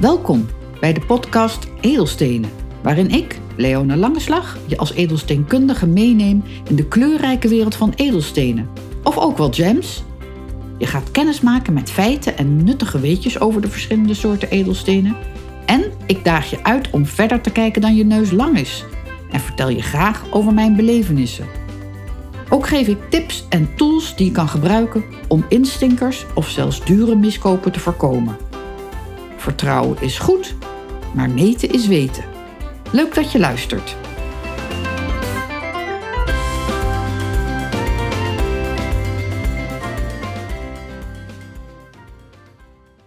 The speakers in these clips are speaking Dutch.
Welkom bij de podcast Edelstenen, waarin ik, Leona Langeslag, je als edelsteenkundige meeneem in de kleurrijke wereld van edelstenen. Of ook wel gems. Je gaat kennis maken met feiten en nuttige weetjes over de verschillende soorten edelstenen. En ik daag je uit om verder te kijken dan je neus lang is. En vertel je graag over mijn belevenissen. Ook geef ik tips en tools die je kan gebruiken om instinkers of zelfs dure miskopen te voorkomen. Vertrouwen is goed, maar meten is weten. Leuk dat je luistert.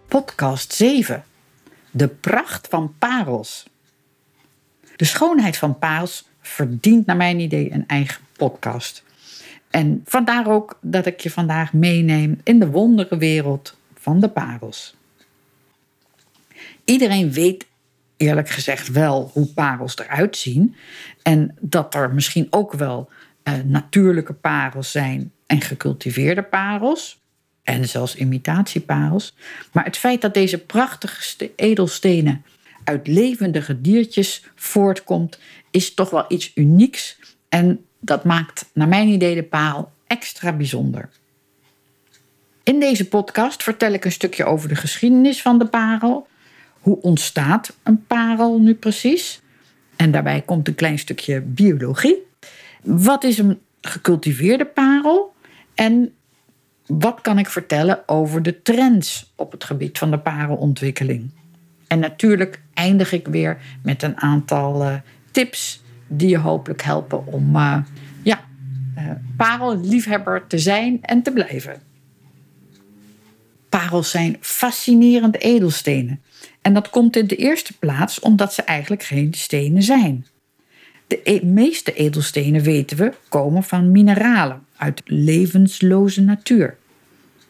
Podcast 7. De pracht van parels. De schoonheid van parels verdient naar mijn idee een eigen podcast. En vandaar ook dat ik je vandaag meeneem in de wonderenwereld van de parels. Iedereen weet eerlijk gezegd wel hoe parels eruit zien. En dat er misschien ook wel uh, natuurlijke parels zijn en gecultiveerde parels. En zelfs imitatieparels. Maar het feit dat deze prachtige edelstenen uit levendige diertjes voortkomt, is toch wel iets unieks. En dat maakt naar mijn idee de parel extra bijzonder. In deze podcast vertel ik een stukje over de geschiedenis van de parel. Hoe ontstaat een parel nu precies? En daarbij komt een klein stukje biologie. Wat is een gecultiveerde parel? En wat kan ik vertellen over de trends op het gebied van de parelontwikkeling? En natuurlijk eindig ik weer met een aantal uh, tips die je hopelijk helpen om uh, ja, uh, parelliefhebber te zijn en te blijven. Parels zijn fascinerende edelstenen. En dat komt in de eerste plaats omdat ze eigenlijk geen stenen zijn. De e meeste edelstenen, weten we, komen van mineralen uit levensloze natuur.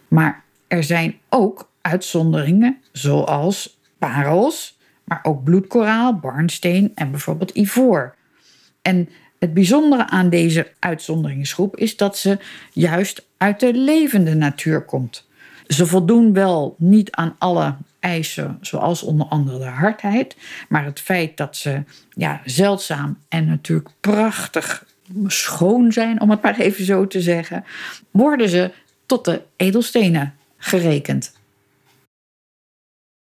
Maar er zijn ook uitzonderingen, zoals parels, maar ook bloedkoraal, barnsteen en bijvoorbeeld ivoor. En het bijzondere aan deze uitzonderingsgroep is dat ze juist uit de levende natuur komt. Ze voldoen wel niet aan alle eisen, zoals onder andere de hardheid, maar het feit dat ze ja, zeldzaam en natuurlijk prachtig schoon zijn, om het maar even zo te zeggen, worden ze tot de edelstenen gerekend.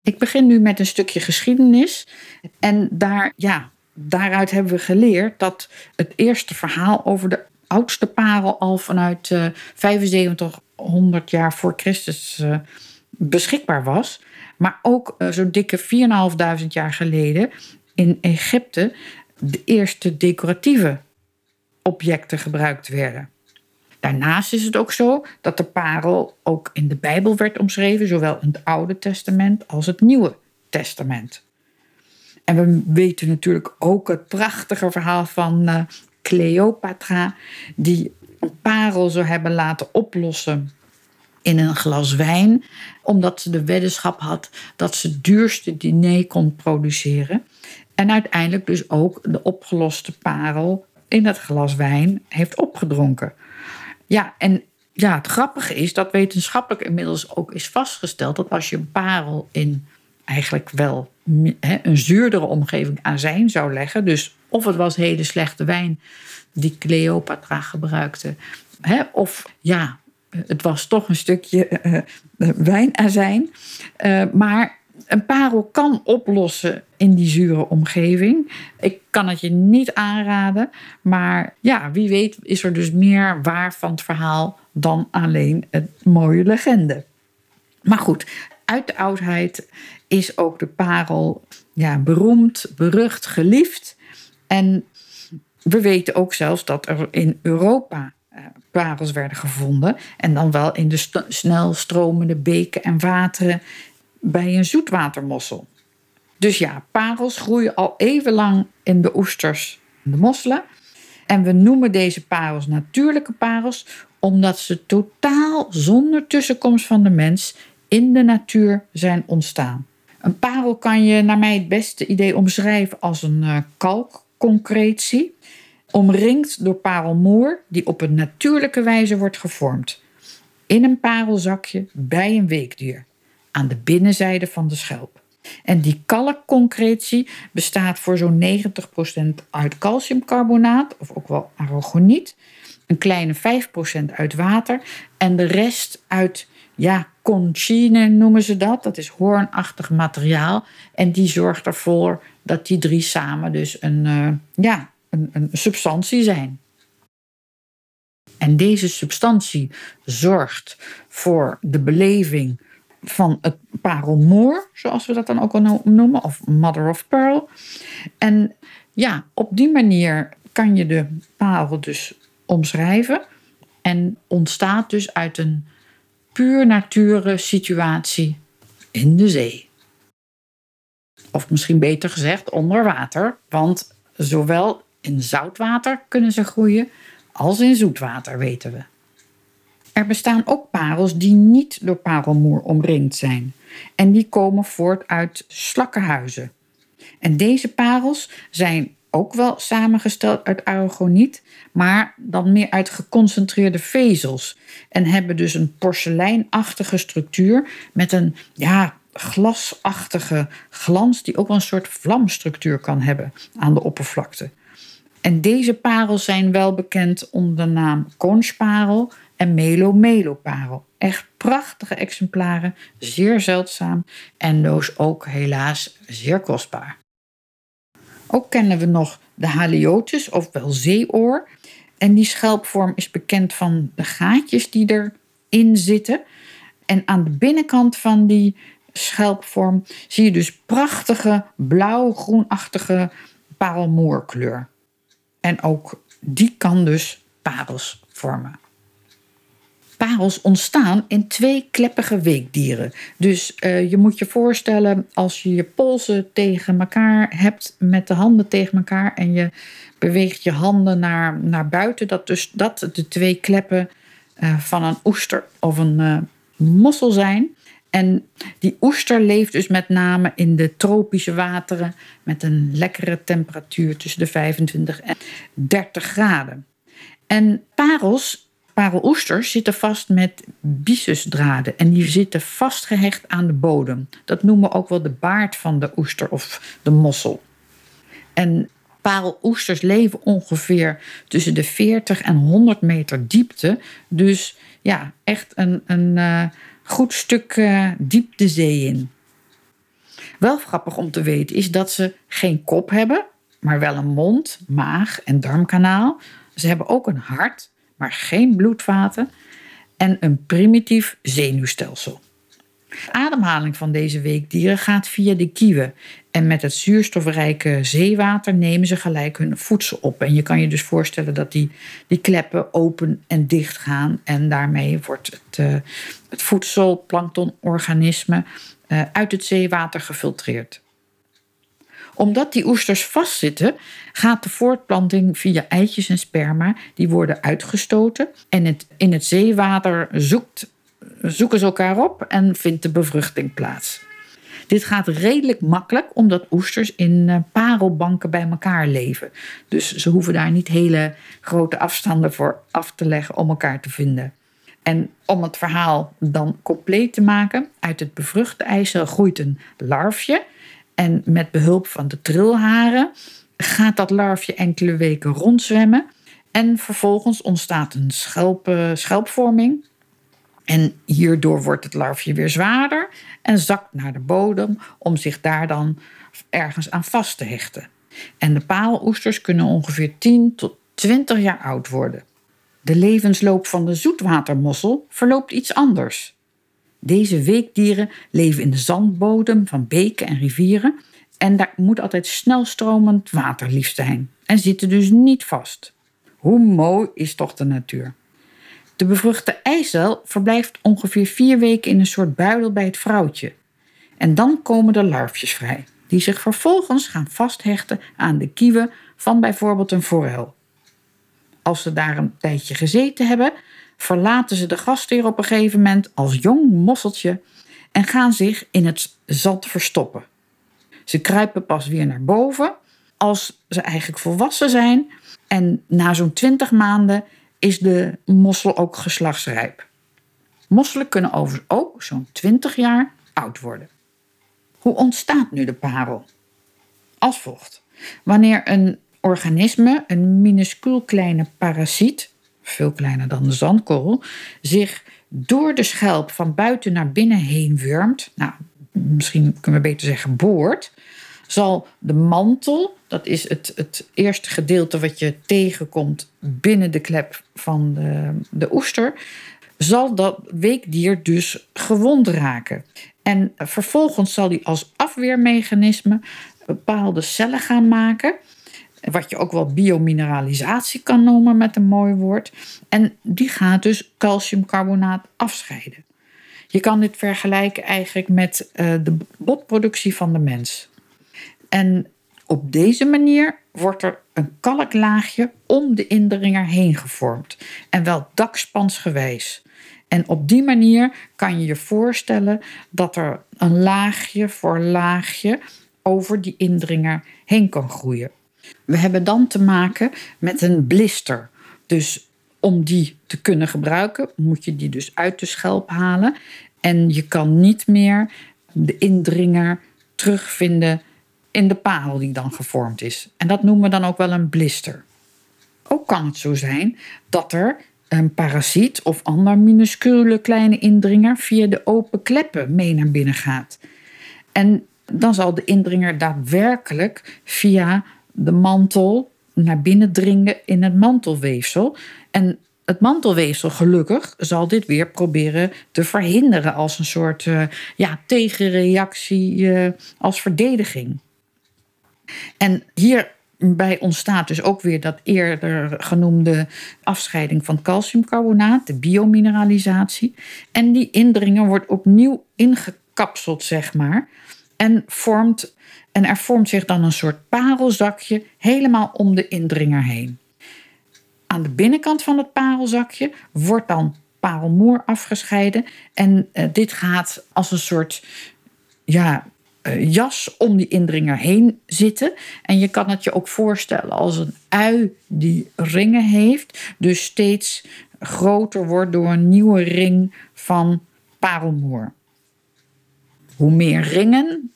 Ik begin nu met een stukje geschiedenis. En daar, ja, daaruit hebben we geleerd dat het eerste verhaal over de oudste parel al vanuit uh, eh, 7500 jaar voor Christus uh, beschikbaar was. Maar ook uh, zo'n dikke 4.500 jaar geleden in Egypte de eerste decoratieve objecten gebruikt werden. Daarnaast is het ook zo dat de parel ook in de Bijbel werd omschreven, zowel in het Oude Testament als het Nieuwe Testament. En we weten natuurlijk ook het prachtige verhaal van Cleopatra, die een parel zou hebben laten oplossen in een glas wijn, omdat ze de weddenschap had dat ze het duurste diner kon produceren. En uiteindelijk dus ook de opgeloste parel in dat glas wijn heeft opgedronken. Ja, en ja, het grappige is dat wetenschappelijk inmiddels ook is vastgesteld dat als je een parel in eigenlijk wel een zuurdere omgeving aan zijn zou leggen, dus of het was hele slechte wijn die Cleopatra gebruikte, of ja, het was toch een stukje uh, wijnazijn, maar een parel kan oplossen in die zure omgeving. Ik kan het je niet aanraden, maar ja, wie weet is er dus meer waar van het verhaal dan alleen het mooie legende. Maar goed, uit de oudheid is ook de parel ja, beroemd, berucht, geliefd. En we weten ook zelfs dat er in Europa eh, parels werden gevonden. En dan wel in de snel stromende beken en wateren bij een zoetwatermossel. Dus ja, parels groeien al even lang in de oesters en de mosselen. En we noemen deze parels natuurlijke parels omdat ze totaal zonder tussenkomst van de mens in de natuur zijn ontstaan. Een parel kan je naar mij het beste idee omschrijven als een uh, kalkconcretie, omringd door parelmoer die op een natuurlijke wijze wordt gevormd. In een parelzakje bij een weekdier aan de binnenzijde van de schelp. En die kalkconcretie bestaat voor zo'n 90% uit calciumcarbonaat, of ook wel aragoniet. Een kleine 5% uit water. En de rest uit, ja, conchine noemen ze dat. Dat is hoornachtig materiaal. En die zorgt ervoor dat die drie samen dus een, uh, ja, een, een substantie zijn. En deze substantie zorgt voor de beleving van het parelmoer, zoals we dat dan ook wel noemen, of mother of pearl. En ja, op die manier kan je de parel dus omschrijven en ontstaat dus uit een puur nature situatie in de zee. Of misschien beter gezegd onder water, want zowel in zoutwater kunnen ze groeien als in zoetwater, weten we. Er bestaan ook parels die niet door parelmoer omringd zijn. En die komen voort uit slakkenhuizen. En deze parels zijn ook wel samengesteld uit aragoniet, maar dan meer uit geconcentreerde vezels. En hebben dus een porseleinachtige structuur met een ja, glasachtige glans, die ook wel een soort vlamstructuur kan hebben aan de oppervlakte. En deze parels zijn wel bekend onder de naam konchparel en Melo Melo parel. Echt prachtige exemplaren, zeer zeldzaam en dus ook helaas zeer kostbaar. Ook kennen we nog de haliotus, ofwel zeeoor. En die schelpvorm is bekend van de gaatjes die erin zitten. En aan de binnenkant van die schelpvorm zie je dus prachtige blauw-groenachtige parelmoerkleur. En ook die kan dus parels vormen. Parels ontstaan in twee kleppige weekdieren. Dus uh, je moet je voorstellen als je je polsen tegen elkaar hebt met de handen tegen elkaar en je beweegt je handen naar, naar buiten, dat dus dat de twee kleppen uh, van een oester of een uh, mossel zijn. En die oester leeft dus met name in de tropische wateren met een lekkere temperatuur tussen de 25 en 30 graden. En parels, pareloesters, zitten vast met byssusdraden en die zitten vastgehecht aan de bodem. Dat noemen we ook wel de baard van de oester of de mossel. En pareloesters leven ongeveer tussen de 40 en 100 meter diepte. Dus ja, echt een, een uh, goed stuk uh, diep zee in. Wel grappig om te weten is dat ze geen kop hebben, maar wel een mond, maag en darmkanaal. Ze hebben ook een hart, maar geen bloedvaten en een primitief zenuwstelsel. De ademhaling van deze weekdieren gaat via de kieven. En met het zuurstofrijke zeewater nemen ze gelijk hun voedsel op. En je kan je dus voorstellen dat die, die kleppen open en dicht gaan. En daarmee wordt het, uh, het voedsel, planktonorganisme, uh, uit het zeewater gefiltreerd. Omdat die oesters vastzitten, gaat de voortplanting via eitjes en sperma. Die worden uitgestoten. En het, in het zeewater zoekt zoeken ze elkaar op en vindt de bevruchting plaats. Dit gaat redelijk makkelijk omdat oesters in eh, parelbanken bij elkaar leven. Dus ze hoeven daar niet hele grote afstanden voor af te leggen om elkaar te vinden. En om het verhaal dan compleet te maken, uit het bevruchte eicel groeit een larfje. En met behulp van de trilharen gaat dat larfje enkele weken rondzwemmen. En vervolgens ontstaat een schelp, schelpvorming en hierdoor wordt het larfje weer zwaarder en zakt naar de bodem om zich daar dan ergens aan vast te hechten. En de paaloesters kunnen ongeveer 10 tot 20 jaar oud worden. De levensloop van de zoetwatermossel verloopt iets anders. Deze weekdieren leven in de zandbodem van beken en rivieren en daar moet altijd snelstromend water liefst zijn en zitten dus niet vast. Hoe mooi is toch de natuur? De bevruchte eicel verblijft ongeveer vier weken in een soort buidel bij het vrouwtje. En dan komen de larfjes vrij, die zich vervolgens gaan vasthechten aan de kieven van bijvoorbeeld een forel. Als ze daar een tijdje gezeten hebben, verlaten ze de gastheer op een gegeven moment als jong mosseltje en gaan zich in het zand verstoppen. Ze kruipen pas weer naar boven als ze eigenlijk volwassen zijn en na zo'n twintig maanden is de mossel ook geslachtsrijp. Mosselen kunnen overigens ook zo'n 20 jaar oud worden. Hoe ontstaat nu de parel? Als volgt. Wanneer een organisme, een minuscuul kleine parasiet, veel kleiner dan de zandkorrel, zich door de schelp van buiten naar binnen heen wurmt, nou, misschien kunnen we beter zeggen boort, zal de mantel, dat is het, het eerste gedeelte wat je tegenkomt binnen de klep van de, de oester, zal dat weekdier dus gewond raken. En vervolgens zal hij als afweermechanisme bepaalde cellen gaan maken. Wat je ook wel biomineralisatie kan noemen met een mooi woord. En die gaat dus calciumcarbonaat afscheiden. Je kan dit vergelijken eigenlijk met uh, de botproductie van de mens. En op deze manier wordt er een kalklaagje om de indringer heen gevormd. En wel dakspansgewijs. En op die manier kan je je voorstellen dat er een laagje voor laagje over die indringer heen kan groeien. We hebben dan te maken met een blister. Dus om die te kunnen gebruiken, moet je die dus uit de schelp halen. En je kan niet meer de indringer terugvinden in de parel die dan gevormd is. En dat noemen we dan ook wel een blister. Ook kan het zo zijn dat er een parasiet of ander minuscule kleine indringer via de open kleppen mee naar binnen gaat. En dan zal de indringer daadwerkelijk via de mantel naar binnen dringen in het mantelweefsel. En het mantelweefsel, gelukkig, zal dit weer proberen te verhinderen als een soort uh, ja, tegenreactie, uh, als verdediging. En hierbij ontstaat dus ook weer dat eerder genoemde afscheiding van calciumcarbonaat, de biomineralisatie. En die indringer wordt opnieuw ingekapseld, zeg maar. En, vormt, en er vormt zich dan een soort parelzakje helemaal om de indringer heen. Aan de binnenkant van het parelzakje wordt dan parelmoer afgescheiden. En uh, dit gaat als een soort ja, uh, jas om die indringer heen zitten. En je kan het je ook voorstellen als een ui die ringen heeft, dus steeds groter wordt door een nieuwe ring van parelmoer. Hoe meer ringen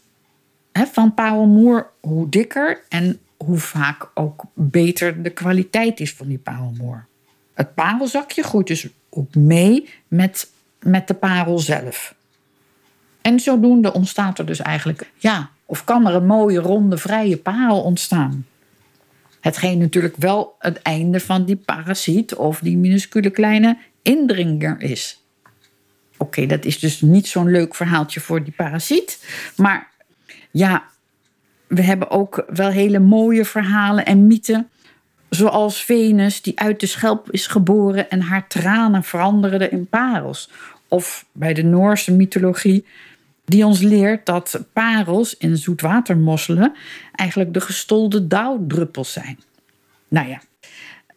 van parelmoer, hoe dikker en hoe vaak ook beter de kwaliteit is van die parelmoer. Het parelzakje groeit dus ook mee met, met de parel zelf. En zodoende ontstaat er dus eigenlijk, ja, of kan er een mooie ronde vrije parel ontstaan. Hetgeen natuurlijk wel het einde van die parasiet of die minuscule kleine indringer is. Oké, dat is dus niet zo'n leuk verhaaltje voor die parasiet. Maar ja, we hebben ook wel hele mooie verhalen en mythen. Zoals Venus, die uit de schelp is geboren en haar tranen veranderden in parels. Of bij de Noorse mythologie die ons leert dat parels in zoetwatermosselen eigenlijk de gestolde dauwdruppels zijn. Nou ja,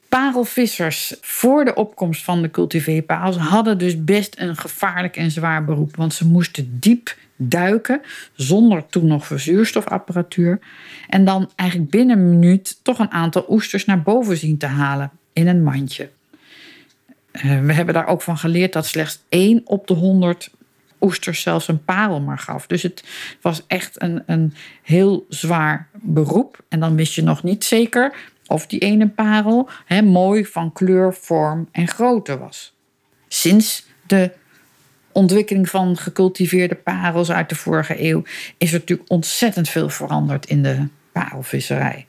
parelvissers voor de opkomst van de cultiveerparels hadden dus best een gevaarlijk en zwaar beroep, want ze moesten diep duiken zonder toen nog zuurstofapparatuur en dan eigenlijk binnen een minuut toch een aantal oesters naar boven zien te halen in een mandje. Eh, we hebben daar ook van geleerd dat slechts 1 op de 100 oesters zelfs een parel maar gaf. Dus het was echt een, een heel zwaar beroep. En dan wist je nog niet zeker of die ene parel mooi van kleur, vorm en grootte was. Sinds de ontwikkeling van gecultiveerde parels uit de vorige eeuw is er natuurlijk ontzettend veel veranderd in de parelvisserij.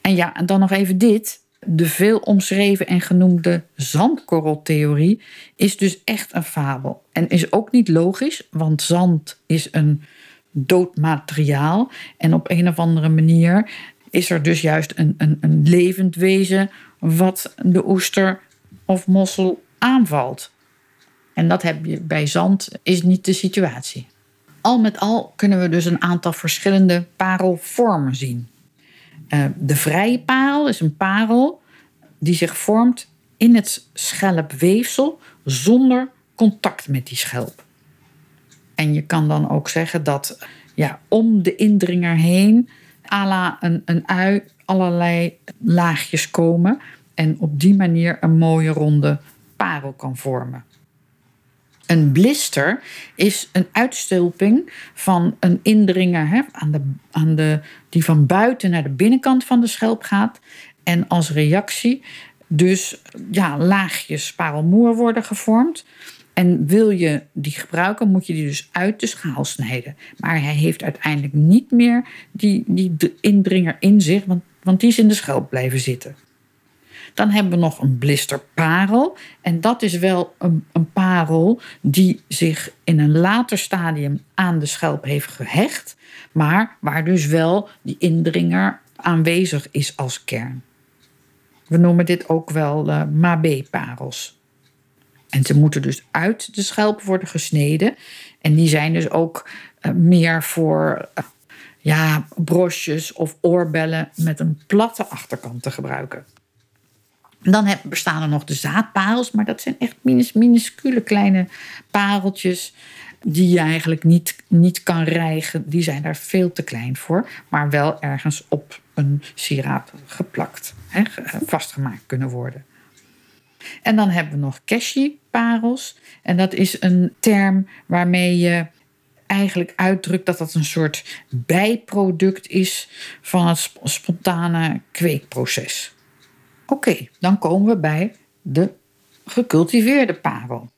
En ja, en dan nog even dit. De veel omschreven en genoemde zandkorreltheorie is dus echt een fabel. En is ook niet logisch, want zand is een dood materiaal. En op een of andere manier is er dus juist een, een, een levend wezen wat de oester of mossel aanvalt. En dat heb je bij zand, is niet de situatie. Al met al kunnen we dus een aantal verschillende parelvormen zien. Eh, de vrije parel is een parel die zich vormt in het schelpweefsel zonder contact met die schelp. En je kan dan ook zeggen dat ja, om de indringer heen, à la een, een ui, allerlei laagjes komen. En op die manier een mooie ronde parel kan vormen. Een blister is een uitstulping van een indringer hè, aan de, aan de, die van buiten naar de binnenkant van de schelp gaat. En als reactie dus ja, laagjes parelmoer worden gevormd. En wil je die gebruiken, moet je die dus uit de schaal snijden. Maar hij heeft uiteindelijk niet meer die, die indringer in zich, want, want die is in de schelp blijven zitten. Dan hebben we nog een blisterparel. En dat is wel een, een parel die zich in een later stadium aan de schelp heeft gehecht. Maar waar dus wel die indringer aanwezig is als kern. We noemen dit ook wel uh, Mabé-parels. En ze moeten dus uit de schelp worden gesneden. En die zijn dus ook uh, meer voor uh, ja, brosjes of oorbellen met een platte achterkant te gebruiken. Dan bestaan er nog de zaadparels, maar dat zijn echt minus, minuscule kleine pareltjes die je eigenlijk niet, niet kan rijgen. Die zijn daar veel te klein voor, maar wel ergens op een sieraad geplakt, hè, vastgemaakt kunnen worden. En dan hebben we nog cashy-parels. En dat is een term waarmee je eigenlijk uitdrukt dat dat een soort bijproduct is van het spontane kweekproces. Oké, dan komen we bij de gecultiveerde parel.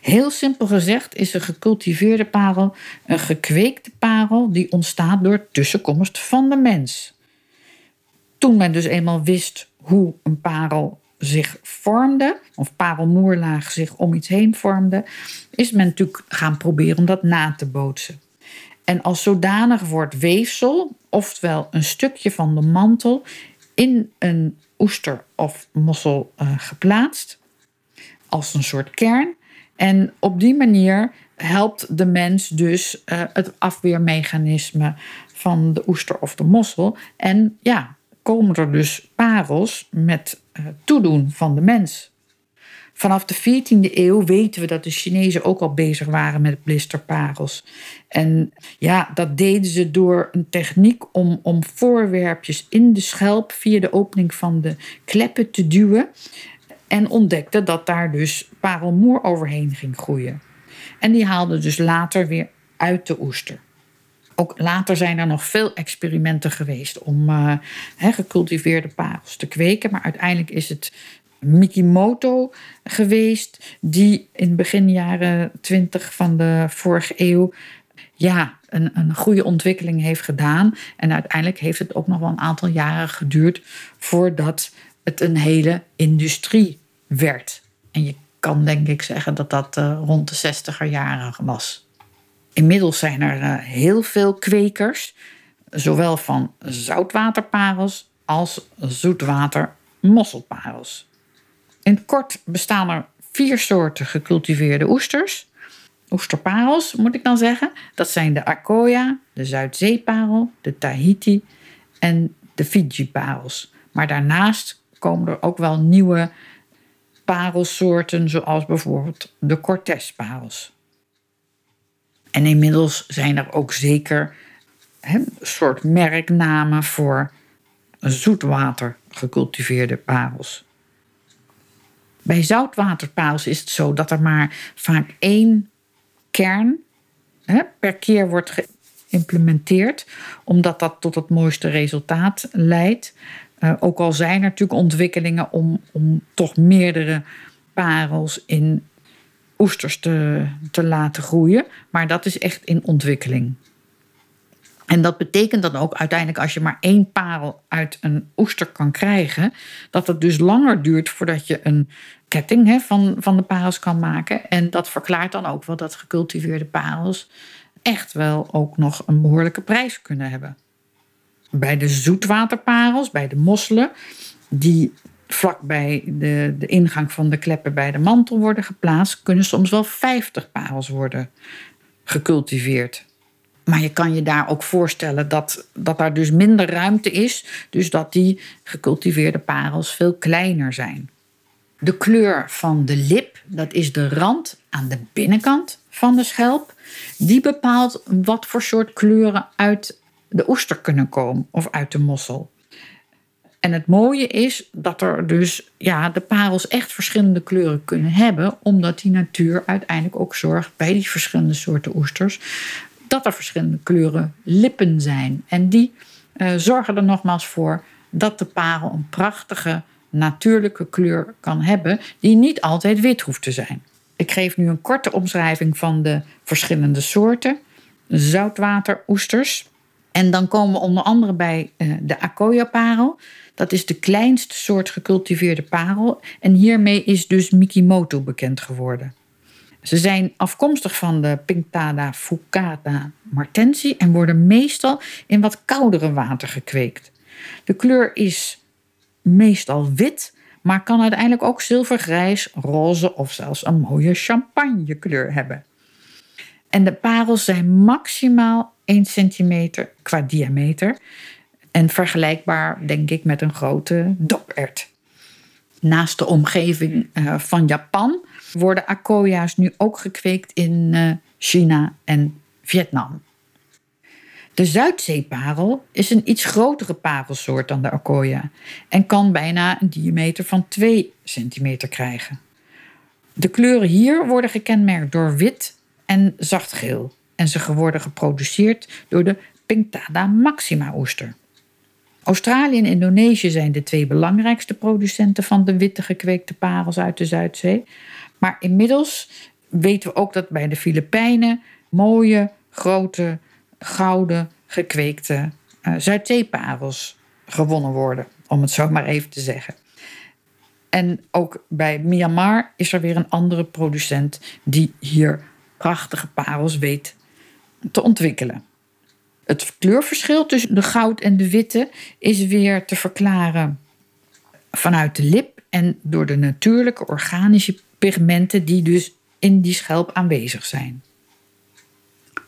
Heel simpel gezegd is een gecultiveerde parel een gekweekte parel die ontstaat door tussenkomst van de mens. Toen men dus eenmaal wist hoe een parel zich vormde, of parelmoerlaag zich om iets heen vormde, is men natuurlijk gaan proberen om dat na te bootsen. En als zodanig wordt weefsel, oftewel een stukje van de mantel, in een oester of mossel uh, geplaatst, als een soort kern. En op die manier helpt de mens dus uh, het afweermechanisme van de oester of de mossel. En ja, komen er dus parels met uh, toedoen van de mens. Vanaf de 14e eeuw weten we dat de Chinezen ook al bezig waren met blisterparels. En ja, dat deden ze door een techniek om, om voorwerpjes in de schelp via de opening van de kleppen te duwen. En ontdekten dat daar dus parelmoer overheen ging groeien. En die haalden dus later weer uit de oester. Ook later zijn er nog veel experimenten geweest om uh, gecultiveerde parels te kweken. Maar uiteindelijk is het Mikimoto geweest, die in begin jaren 20 van de vorige eeuw ja, een, een goede ontwikkeling heeft gedaan. En uiteindelijk heeft het ook nog wel een aantal jaren geduurd voordat het een hele industrie werd. En je kan denk ik zeggen dat dat uh, rond de 60er jaren was. Inmiddels zijn er uh, heel veel kwekers, zowel van zoutwaterparels als zoetwater mosselparels. In kort bestaan er vier soorten gecultiveerde oesters. Oesterparels moet ik dan zeggen. Dat zijn de Arcoya, de Zuidzeeparel, de Tahiti en de Fiji-parels. Maar daarnaast komen er ook wel nieuwe parelsoorten, zoals bijvoorbeeld de Cortez-parels. En inmiddels zijn er ook zeker een soort merknamen voor zoetwater gecultiveerde parels. Bij zoutwaterparels is het zo dat er maar vaak één kern hè, per keer wordt geïmplementeerd, omdat dat tot het mooiste resultaat leidt. Uh, ook al zijn er natuurlijk ontwikkelingen om, om toch meerdere parels in oesters te, te laten groeien, maar dat is echt in ontwikkeling. En dat betekent dan ook uiteindelijk als je maar één parel uit een oester kan krijgen, dat het dus langer duurt voordat je een ketting van, van de parels kan maken. En dat verklaart dan ook wel dat gecultiveerde parels echt wel ook nog een behoorlijke prijs kunnen hebben. Bij de zoetwaterparels, bij de mosselen, die vlak bij de, de ingang van de kleppen bij de mantel worden geplaatst, kunnen soms wel 50 parels worden gecultiveerd. Maar je kan je daar ook voorstellen dat, dat daar dus minder ruimte is. Dus dat die gecultiveerde parels veel kleiner zijn. De kleur van de lip, dat is de rand aan de binnenkant van de schelp. Die bepaalt wat voor soort kleuren uit de oester kunnen komen of uit de mossel. En het mooie is dat er dus ja, de parels echt verschillende kleuren kunnen hebben, omdat die natuur uiteindelijk ook zorgt bij die verschillende soorten oesters dat er verschillende kleuren lippen zijn. En die uh, zorgen er nogmaals voor dat de parel een prachtige natuurlijke kleur kan hebben, die niet altijd wit hoeft te zijn. Ik geef nu een korte omschrijving van de verschillende soorten zoutwateroesters. En dan komen we onder andere bij uh, de Akoya-parel. Dat is de kleinste soort gecultiveerde parel. En hiermee is dus Mikimoto bekend geworden. Ze zijn afkomstig van de Pinctada fucata martensi en worden meestal in wat koudere water gekweekt. De kleur is meestal wit, maar kan uiteindelijk ook zilvergrijs, roze of zelfs een mooie champagnekleur hebben. En de parels zijn maximaal 1 centimeter qua diameter en vergelijkbaar, denk ik, met een grote dokert. Naast de omgeving eh, van Japan worden akoya's nu ook gekweekt in eh, China en Vietnam. De Zuidzeeparel is een iets grotere parelsoort dan de akoya en kan bijna een diameter van 2 centimeter krijgen. De kleuren hier worden gekenmerkt door wit en zachtgeel en ze worden geproduceerd door de Pinctada maxima oester. Australië en Indonesië zijn de twee belangrijkste producenten van de witte gekweekte parels uit de Zuidzee. Maar inmiddels weten we ook dat bij de Filipijnen mooie, grote, gouden gekweekte uh, Zuidzeeparels gewonnen worden, om het zo maar even te zeggen. En ook bij Myanmar is er weer een andere producent die hier prachtige parels weet te ontwikkelen. Het kleurverschil tussen de goud en de witte is weer te verklaren vanuit de lip en door de natuurlijke organische pigmenten die dus in die schelp aanwezig zijn.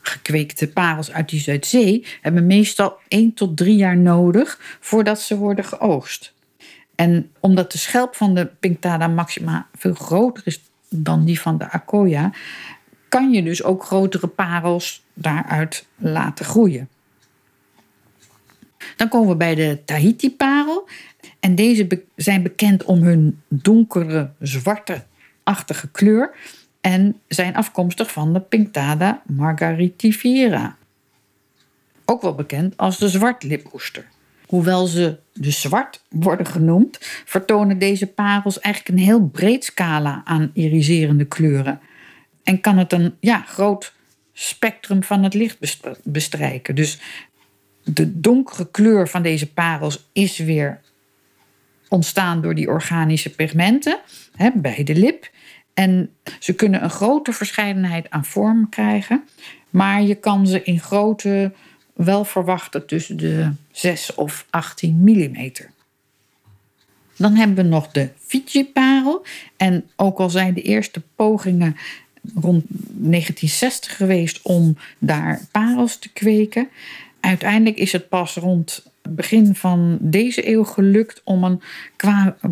Gekweekte parels uit die Zuidzee hebben meestal 1 tot 3 jaar nodig voordat ze worden geoogst. En omdat de schelp van de Pinctada maxima veel groter is dan die van de Akoya, kan je dus ook grotere parels daaruit laten groeien. Dan komen we bij de Tahiti-parel. En deze zijn bekend om hun donkere, zwarte-achtige kleur en zijn afkomstig van de Pinctada margaritifera. Ook wel bekend als de zwartlipoester. Hoewel ze de zwart worden genoemd, vertonen deze parels eigenlijk een heel breed scala aan iriserende kleuren. En kan het een ja, groot spectrum van het licht bestrijken. Dus de donkere kleur van deze parels is weer ontstaan door die organische pigmenten hè, bij de lip. En ze kunnen een grote verscheidenheid aan vormen krijgen. Maar je kan ze in grootte wel verwachten tussen de 6 of 18 mm. Dan hebben we nog de Fiji-parel. En ook al zijn de eerste pogingen rond 1960 geweest om daar parels te kweken, uiteindelijk is het pas rond begin van deze eeuw gelukt om een,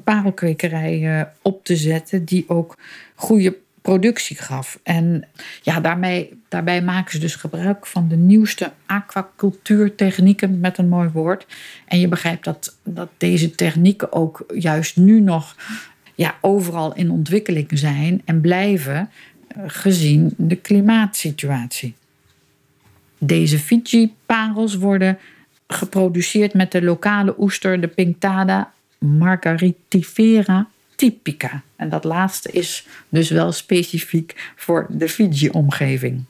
parelkwekerij uh, op te zetten die ook goede productie gaf. En ja, daarmee, daarbij maken ze dus gebruik van de nieuwste aquacultuurtechnieken, met een mooi woord. En je begrijpt dat, dat deze technieken ook juist nu nog ja, overal in ontwikkeling zijn en blijven eh, gezien de klimaatsituatie. Deze Fiji-parels worden geproduceerd met de lokale oester, de Pinctada margaritifera typica. En dat laatste is dus wel specifiek voor de Fiji-omgeving.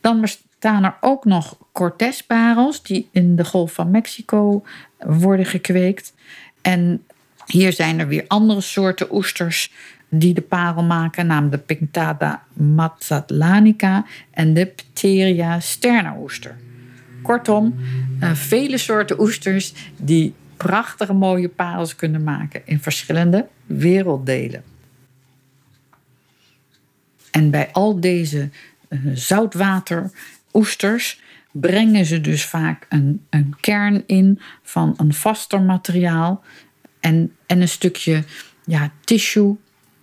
Dan bestaan er ook nog Cortez-parels die in de Golf van Mexico worden gekweekt. En hier zijn er weer andere soorten oesters die de parel maken, namelijk de Pinctada mazzatlanica en de Pteria sterna oester. Kortom, uh, vele soorten oesters die prachtige mooie parels kunnen maken in verschillende werelddelen. En bij al deze uh, zoutwateroesters brengen ze dus vaak een, een kern in van een vaster materiaal en, en een stukje ja, tissue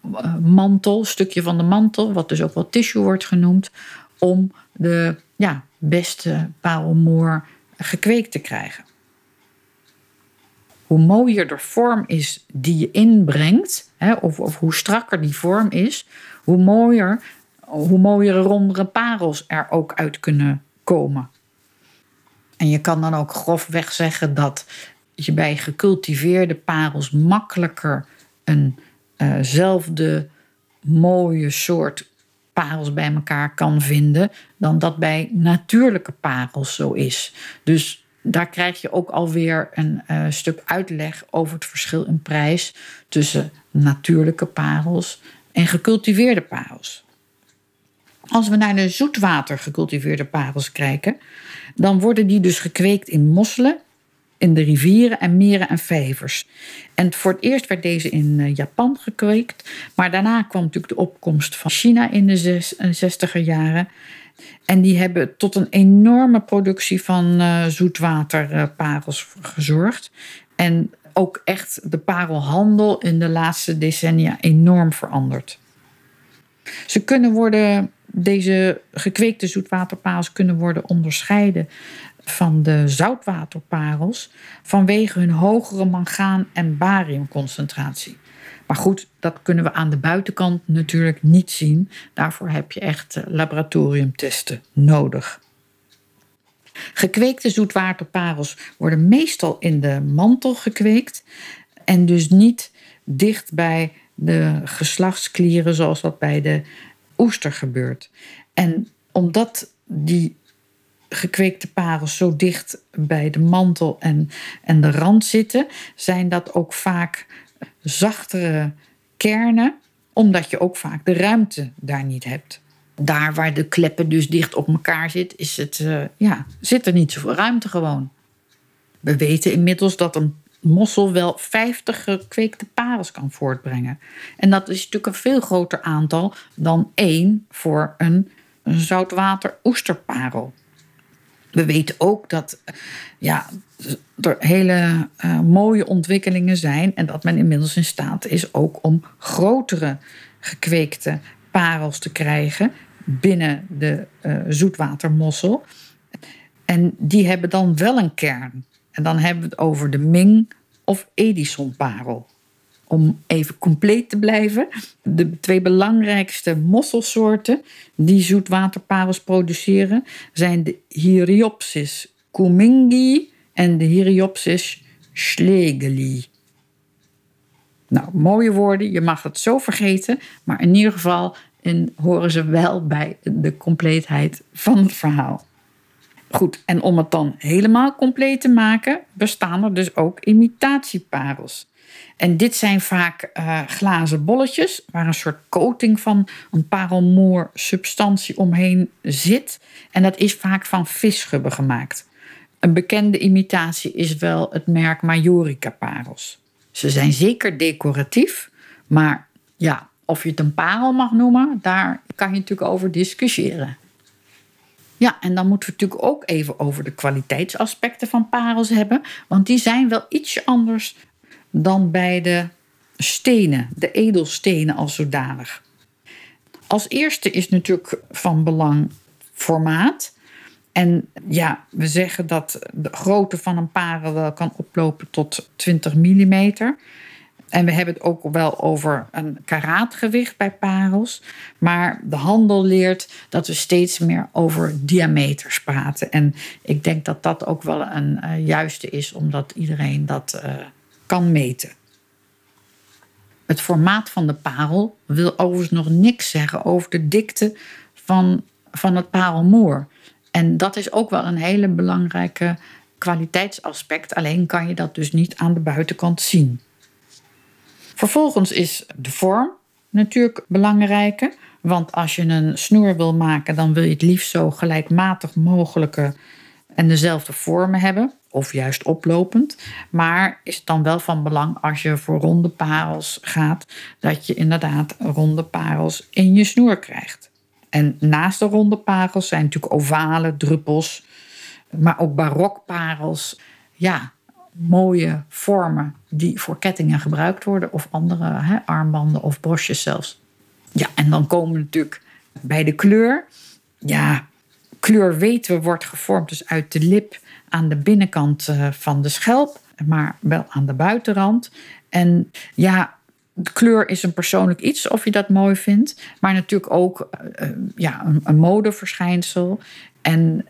uh, mantel, stukje van de mantel, wat dus ook wel tissue wordt genoemd, om de ja, beste parelmoer gekweekt te krijgen. hoe mooier de vorm is die je inbrengt, hè, of, of hoe strakker die vorm is, hoe mooier, hoe mooiere rondere parels er ook uit kunnen komen. En je kan dan ook grofweg zeggen dat je bij gecultiveerde parels makkelijker eenzelfde mooie soort parels bij elkaar kan vinden dan dat bij natuurlijke parels zo is. Dus daar krijg je ook alweer een uh, stuk uitleg over het verschil in prijs tussen natuurlijke parels en gecultiveerde parels. Als we naar de zoetwater gecultiveerde parels kijken, dan worden die dus gekweekt in mosselen, in de rivieren en meren en vijvers. En voor het eerst werd deze in eh, Japan gekweekt, maar daarna kwam natuurlijk de opkomst van China in de 60er jaren. En die hebben tot een enorme productie van uh, zoetwaterparels gezorgd. En ook echt de parelhandel in de laatste decennia enorm veranderd. Ze kunnen worden, deze gekweekte zoetwaterparels kunnen worden onderscheiden van de zoutwaterparels vanwege hun hogere mangaan- en bariumconcentratie. Maar goed, dat kunnen we aan de buitenkant natuurlijk niet zien. Daarvoor heb je echt eh, laboratoriumtesten nodig. Gekweekte zoetwaterparels worden meestal in de mantel gekweekt en dus niet dicht bij de geslachtsklieren zoals dat bij de oester gebeurt. En omdat die gekweekte parels zo dicht bij de mantel en, en de rand zitten, zijn dat ook vaak zachtere kernen, omdat je ook vaak de ruimte daar niet hebt. Daar waar de kleppen dus dicht op elkaar zit, is het, uh, ja, zit er niet zoveel ruimte gewoon. We weten inmiddels dat een mossel wel 50 gekweekte parels kan voortbrengen. En dat is natuurlijk een veel groter aantal dan één voor een zoutwater oesterparel. We weten ook dat ja, er hele uh, mooie ontwikkelingen zijn en dat men inmiddels in staat is ook om grotere gekweekte parels te krijgen binnen de uh, zoetwatermossel. En die hebben dan wel een kern. En dan hebben we het over de Ming of Edison parel. Om even compleet te blijven, de twee belangrijkste mosselsoorten die zoetwaterparels produceren zijn de Hyriopsis cumingi en de Hyriopsis schlegeli. Nou, mooie woorden, je mag het zo vergeten, maar in ieder geval horen ze wel bij de compleetheid van het verhaal. Goed, en om het dan helemaal compleet te maken, bestaan er dus ook imitatieparels. En dit zijn vaak uh, glazen bolletjes waar een soort coating van een parelmoer substantie omheen zit. En dat is vaak van visschubben gemaakt. Een bekende imitatie is wel het merk Majorica parels. Ze zijn zeker decoratief, maar ja, of je het een parel mag noemen, daar kan je natuurlijk over discussiëren. Ja, en dan moeten we natuurlijk ook even over de kwaliteitsaspecten van parels hebben, want die zijn wel iets anders dan bij de stenen, de edelstenen als zodanig. Als eerste is natuurlijk van belang formaat. En ja, we zeggen dat de grootte van een parel wel kan oplopen tot 20 mm. En we hebben het ook wel over een karaatgewicht bij parels. Maar de handel leert dat we steeds meer over diameters praten. En ik denk dat dat ook wel een uh, juiste is, omdat iedereen dat uh, kan meten. Het formaat van de parel wil overigens nog niks zeggen over de dikte van, van het parelmoer. En dat is ook wel een hele belangrijke kwaliteitsaspect. Alleen kan je dat dus niet aan de buitenkant zien. Vervolgens is de vorm natuurlijk belangrijk. Want als je een snoer wil maken, dan wil je het liefst zo gelijkmatig mogelijke en dezelfde vormen hebben of juist oplopend. Maar is het dan wel van belang als je voor ronde parels gaat, dat je inderdaad ronde parels in je snoer krijgt. En naast de ronde parels zijn natuurlijk ovale druppels, maar ook barokparels. Ja, mooie vormen die voor kettingen gebruikt worden of andere armbanden of brosjes zelfs. Ja, en dan komen we natuurlijk bij de kleur. Ja, kleur weten we wordt gevormd dus uit de lip aan de binnenkant eh, van de schelp. maar wel aan de buitenrand. En ja, de kleur is een persoonlijk iets, of je dat mooi vindt. Maar natuurlijk ook uh, ja, een, een, modeverschijnsel. En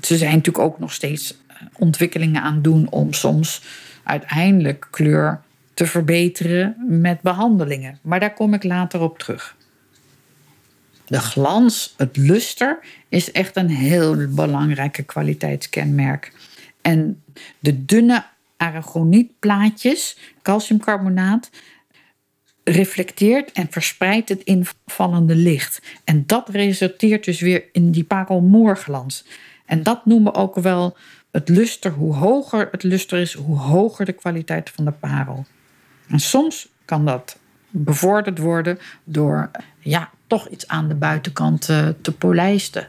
ze zijn natuurlijk ook nog steeds ontwikkelingen aan doen om soms uiteindelijk kleur te verbeteren met behandelingen. Maar daar kom ik later op terug. De glans, het luster, is echt een heel belangrijke kwaliteitskenmerk. En de dunne aragonietplaatjes, calciumcarbonaat, reflecteert en verspreidt het invallende licht. En dat resulteert dus weer in die parelmoerglans. En dat noemen we ook wel het luster. Hoe hoger het luster is, hoe hoger de kwaliteit van de parel. En soms kan dat bevorderd worden door ja, toch iets aan de buitenkant uh, te polijsten.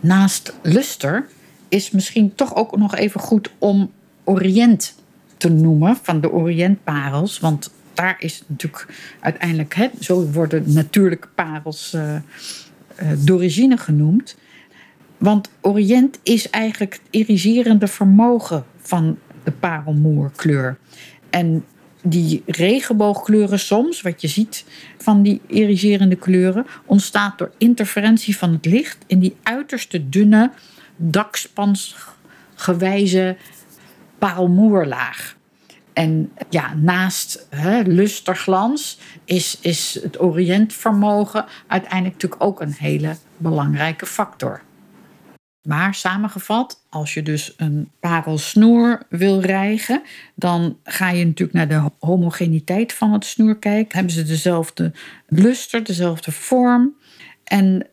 Naast luster is misschien toch ook nog even goed om Oriënt te noemen, van de Oriëntparels. Want daar is natuurlijk uiteindelijk, hè, zo worden natuurlijke parels uh, uh, d'origine genoemd. Want Oriënt is eigenlijk het iriserende vermogen van de parelmoerkleur. En die regenboogkleuren soms, wat je ziet van die iriserende kleuren, ontstaat door interferentie van het licht in die uiterste dunne, dakspansgewijze parelmoerlaag. En ja, naast hè, lusterglans is, is het oriëntvermogen uiteindelijk natuurlijk ook een hele belangrijke factor. Maar samengevat, als je dus een parelsnoer wil rijgen, dan ga je natuurlijk naar de homogeniteit van het snoer kijken. Hebben ze dezelfde luster, dezelfde vorm? En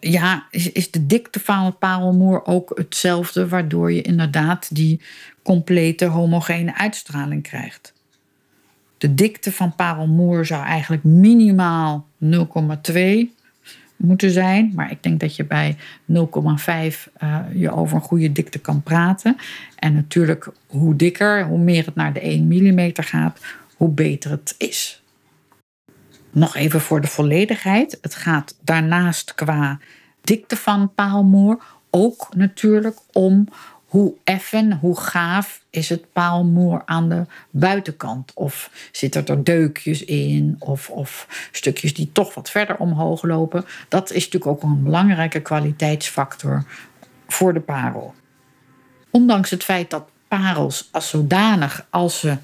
ja, is, de dikte van het parelmoer ook hetzelfde, waardoor je inderdaad die complete homogene uitstraling krijgt. De dikte van parelmoer zou eigenlijk minimaal 0,2 moeten zijn. Maar ik denk dat je bij 0,5 uh, eh, je over een goede dikte kan praten. En natuurlijk, hoe dikker, hoe meer het naar de 1 mm gaat, hoe beter het is. Nog even voor de volledigheid. Het gaat daarnaast qua dikte van paalmoer ook natuurlijk om hoe effen, hoe gaaf is het paalmoer aan de buitenkant? Of zitten er deukjes in? Of, of stukjes die toch wat verder omhoog lopen? Dat is natuurlijk ook een belangrijke kwaliteitsfactor voor de parel. Ondanks het feit dat parels als zodanig, als ze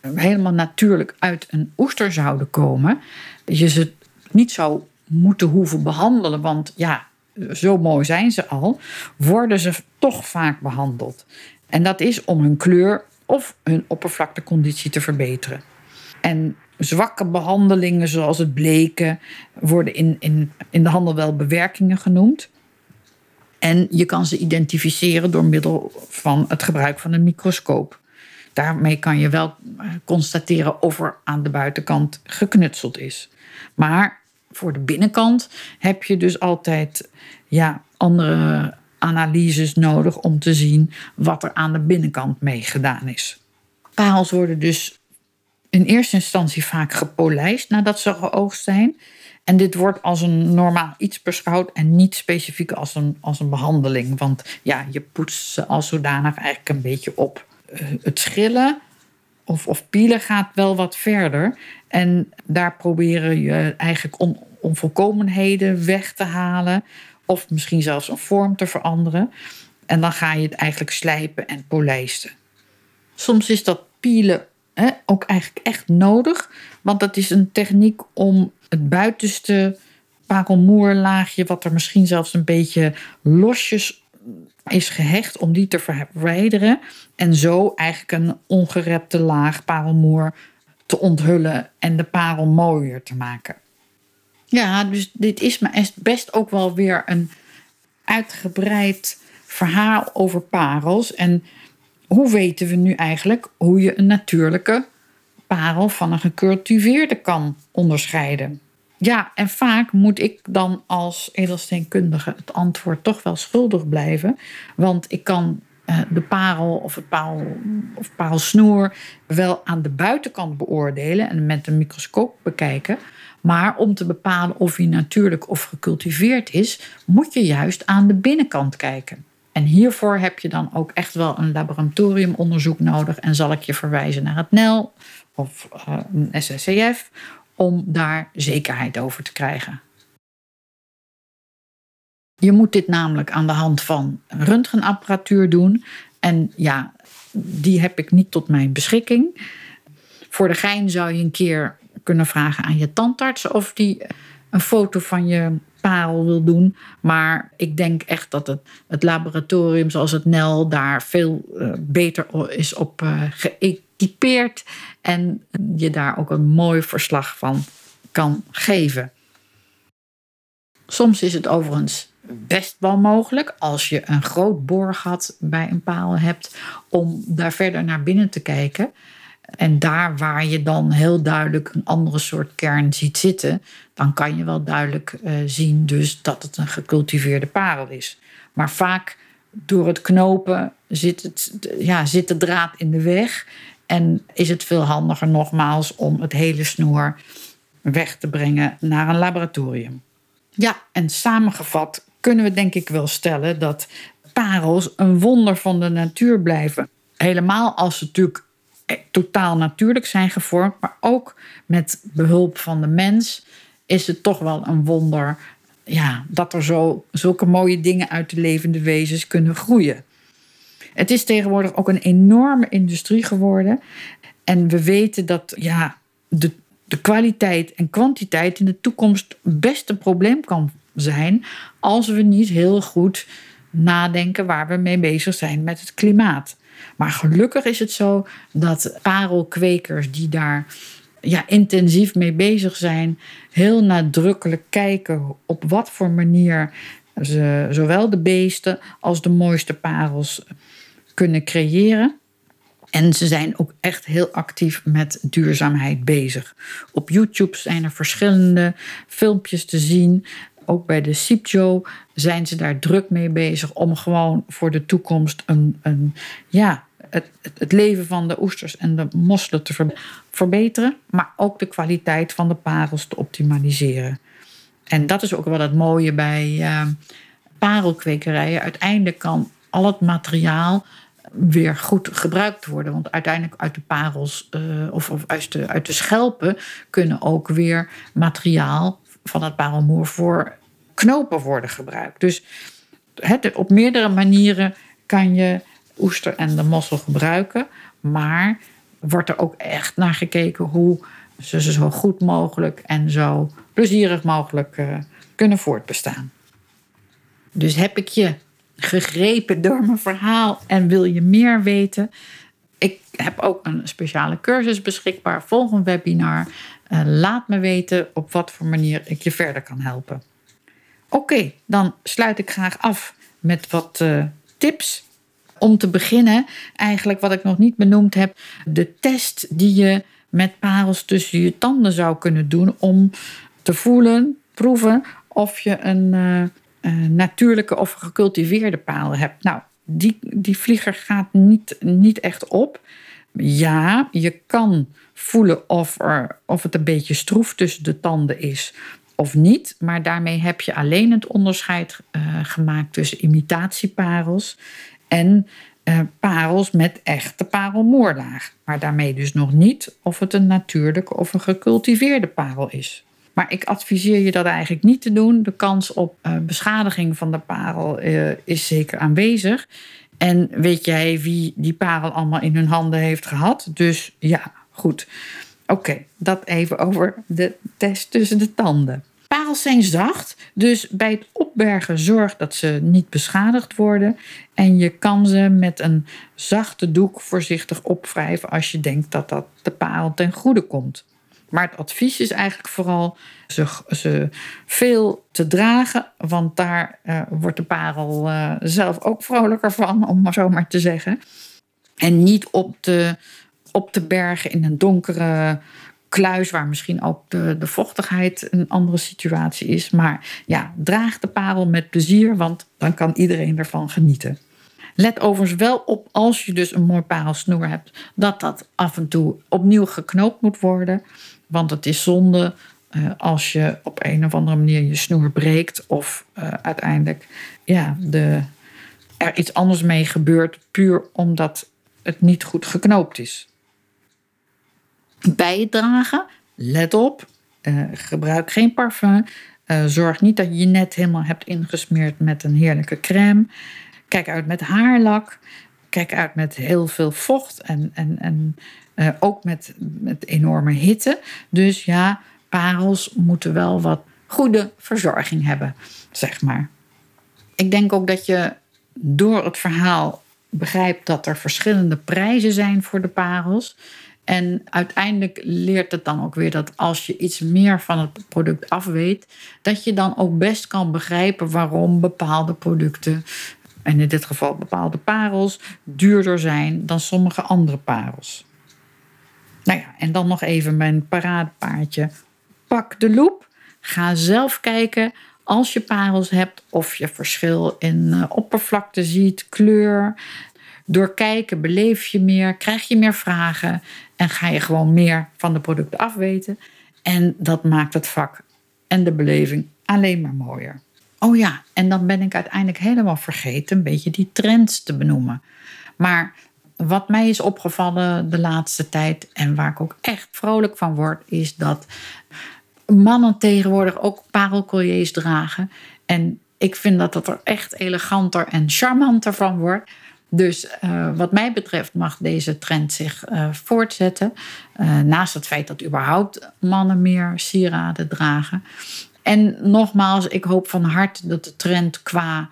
helemaal natuurlijk uit een oester zouden komen, je ze niet zou moeten hoeven behandelen. Want ja, zo mooi zijn ze al, worden ze toch vaak behandeld. En dat is om hun kleur of hun oppervlakteconditie te verbeteren. En zwakke behandelingen, zoals het bleken, worden in, in, in de handel wel bewerkingen genoemd. En je kan ze identificeren door middel van het gebruik van een microscoop. Daarmee kan je wel eh, constateren of er aan de buitenkant geknutseld is. Maar voor de binnenkant heb je dus altijd ja, andere analyses nodig om te zien wat er aan de binnenkant mee gedaan is. Parels worden dus in eerste instantie vaak gepolijst nadat ze geoogst zijn. En dit wordt als een normaal iets beschouwd en niet specifiek als een, als een behandeling. Want ja, je poetst ze als zodanig eigenlijk een beetje op. Eh, het schillen of, of pielen gaat wel wat verder. En daar proberen je eigenlijk on, onvolkomenheden weg te halen. Of misschien zelfs een vorm te veranderen. En dan ga je het eigenlijk slijpen en polijsten. Soms is dat pielen hè, ook eigenlijk echt nodig. Want dat is een techniek om het buitenste parelmoerlaagje, wat er misschien zelfs een beetje losjes is gehecht, om die te verwijderen. En zo eigenlijk een ongerepte laag parelmoer te onthullen en de parel mooier te maken. Ja, dus dit is best ook wel weer een uitgebreid verhaal over parels. En hoe weten we nu eigenlijk hoe je een natuurlijke parel van een gecultiveerde kan onderscheiden? Ja, en vaak moet ik dan als edelsteenkundige het antwoord toch wel schuldig blijven. Want ik kan eh, de parel of het parel, of parelsnoer wel aan de buitenkant beoordelen en met een microscoop bekijken. Maar om te bepalen of hij natuurlijk of gecultiveerd is, moet je juist aan de binnenkant kijken. En hiervoor heb je dan ook echt wel een laboratoriumonderzoek nodig. En zal ik je verwijzen naar het NEL of uh, een SSCF om daar zekerheid over te krijgen. Je moet dit namelijk aan de hand van röntgenapparatuur doen. En ja, die heb ik niet tot mijn beschikking. Voor de gein zou je een keer kunnen vragen aan je tandarts of die een foto van je parel wil doen. Maar ik denk echt dat het, het laboratorium zoals het NEL daar veel uh, beter is op uh. En je daar ook een mooi verslag van kan geven. Soms is het overigens best wel mogelijk als je een groot boorgat bij een paal hebt om daar verder naar binnen te kijken. En daar waar je dan heel duidelijk een andere soort kern ziet zitten, dan kan je wel duidelijk uh, zien dus dat het een gecultiveerde parel is. Maar vaak door het knopen zit, het, ja, zit de draad in de weg en is het veel handiger nogmaals om het hele snoer weg te brengen naar een laboratorium. Ja, en samengevat kunnen we denk ik wel stellen dat parels een wonder van de natuur blijven. Helemaal als ze natuurlijk eh, totaal natuurlijk zijn gevormd, maar ook met behulp van de mens is het toch wel een wonder ja, dat er zo, zulke mooie dingen uit de levende wezens kunnen groeien. Het is tegenwoordig ook een enorme industrie geworden. En we weten dat ja, de, de kwaliteit en kwantiteit in de toekomst best een probleem kan zijn als we niet heel goed nadenken waar we mee bezig zijn met het klimaat. Maar gelukkig is het zo dat parelkwekers die daar ja, intensief mee bezig zijn, heel nadrukkelijk kijken op wat voor manier ze zowel de beesten als de mooiste parels kunnen creëren. En ze zijn ook echt heel actief met duurzaamheid bezig. Op YouTube zijn er verschillende filmpjes te zien. Ook bij de SIPJO zijn ze daar druk mee bezig om gewoon voor de toekomst een, een ja, het, het leven van de oesters en de mosselen te verbeteren, maar ook de kwaliteit van de parels te optimaliseren. En dat is ook wel het mooie bij uh, parelkwekerijen. Uiteindelijk kan al het materiaal weer goed gebruikt worden. Want uiteindelijk uit de parels uh, of, of uit, de, uit de schelpen kunnen ook weer materiaal van het parelmoer voor knopen worden gebruikt. Dus op meerdere manieren kan je oester en de mossel gebruiken. Maar wordt er ook echt naar gekeken hoe ze zo goed mogelijk en zo plezierig mogelijk uh, kunnen voortbestaan. Dus heb ik je gegrepen door mijn verhaal en wil je meer weten? Ik heb ook een speciale cursus beschikbaar. Volg een webinar. Uh, laat me weten op wat voor manier ik je verder kan helpen. Oké, dan sluit ik graag af met wat uh, tips om te beginnen, eigenlijk wat ik nog niet benoemd heb, de test die je met parels tussen je tanden zou kunnen doen om te voelen, proeven of je een uh, natuurlijke of gecultiveerde parel hebt. Nou, die, die vlieger gaat niet, niet echt op. Ja, je kan voelen of, er, of het een beetje stroef tussen de tanden is of niet. Maar daarmee heb je alleen het onderscheid uh, gemaakt tussen imitatieparels en uh, parels met echte parelmoerlaag. Maar daarmee dus nog niet of het een natuurlijke of een gecultiveerde parel is. Maar ik adviseer je dat eigenlijk niet te doen. De kans op uh, beschadiging van de parel uh, is zeker aanwezig. En weet jij wie die parel allemaal in hun handen heeft gehad? Dus ja, goed. Oké, dat even over de test tussen de tanden. Parels zijn zacht, dus bij het opbergen zorg dat ze niet beschadigd worden. En je kan ze met een zachte doek voorzichtig opwrijven als je denkt dat dat de parel ten goede komt. Maar het advies is eigenlijk vooral ze, ze veel te dragen, want daar uh, wordt de parel uh, zelf ook vrolijker van, om maar zo maar te zeggen. En niet op te, op te bergen in een donkere kluis, waar misschien ook de, de vochtigheid een andere situatie is. Maar ja, draag de parel met plezier, want dan kan iedereen ervan genieten. Let overigens wel op als je dus een mooi parelsnoer hebt, dat dat af en toe opnieuw geknoopt moet worden. Want het is zonde uh, als je op een of andere manier je snoer breekt of uh, uiteindelijk ja, de, er iets anders mee gebeurt, puur omdat het niet goed geknoopt is. Bijdragen, let op, uh, gebruik geen parfum. Zorg niet dat je je net helemaal hebt ingesmeerd met een heerlijke crème. Kijk uit met haarlak. Kijk uit met heel veel vocht en, en, en uh, ook met, met enorme hitte. Dus ja, parels moeten wel wat goede verzorging hebben, zeg maar. Ik denk ook dat je door het verhaal begrijpt dat er verschillende prijzen zijn voor de parels. En uiteindelijk leert het dan ook weer dat als je iets meer van het product af weet, dat je dan ook best kan begrijpen waarom bepaalde producten, en in dit geval bepaalde parels, duurder zijn dan sommige andere parels. Nou ja, en dan nog even mijn paradepaardje. Pak de loep, ga zelf kijken als je parels hebt of je verschil in eh, oppervlakte ziet, kleur. Door kijken beleef je meer, krijg je meer vragen en ga je gewoon meer van de producten afweten. En dat maakt het vak en de beleving alleen maar mooier. Oh ja, en dan ben ik uiteindelijk helemaal vergeten een beetje die trends te benoemen. Maar wat mij is opgevallen de laatste tijd en waar ik ook echt vrolijk van word, is dat mannen tegenwoordig ook parelcolliers dragen. En ik vind dat dat er echt eleganter en charmanter van wordt. Dus uh, wat mij betreft mag deze trend zich uh, voortzetten. Uh, naast het feit dat überhaupt mannen meer sieraden dragen. En nogmaals, ik hoop van harte dat de trend qua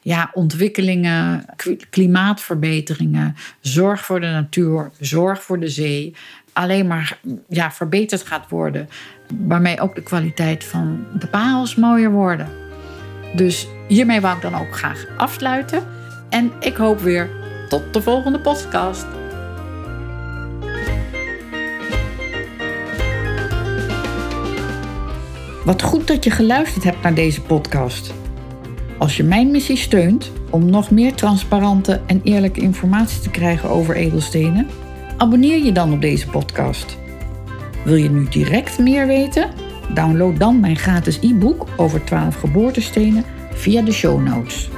ja, ontwikkelingen, klimaatverbeteringen, zorg voor de natuur, zorg voor de zee, alleen maar ja, verbeterd gaat worden. Waarmee ook de kwaliteit van de parels mooier worden. Dus hiermee wou ik dan ook graag afsluiten. En ik hoop weer tot de volgende podcast. Wat goed dat je geluisterd hebt naar deze podcast. Als je mijn missie steunt om nog meer transparante en eerlijke informatie te krijgen over edelstenen, abonneer je dan op deze podcast. Wil je nu direct meer weten? Download dan mijn gratis e-book over 12 geboortestenen via de show notes.